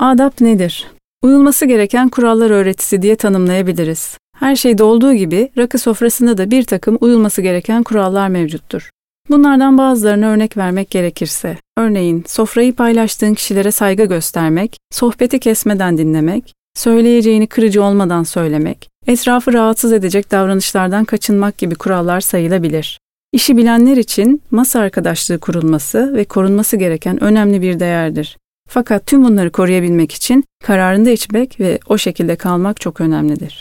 Adap nedir? Uyulması gereken kurallar öğretisi diye tanımlayabiliriz. Her şeyde olduğu gibi rakı sofrasında da bir takım uyulması gereken kurallar mevcuttur. Bunlardan bazılarına örnek vermek gerekirse, örneğin sofrayı paylaştığın kişilere saygı göstermek, sohbeti kesmeden dinlemek, söyleyeceğini kırıcı olmadan söylemek, etrafı rahatsız edecek davranışlardan kaçınmak gibi kurallar sayılabilir. İşi bilenler için masa arkadaşlığı kurulması ve korunması gereken önemli bir değerdir. Fakat tüm bunları koruyabilmek için kararında içmek ve o şekilde kalmak çok önemlidir.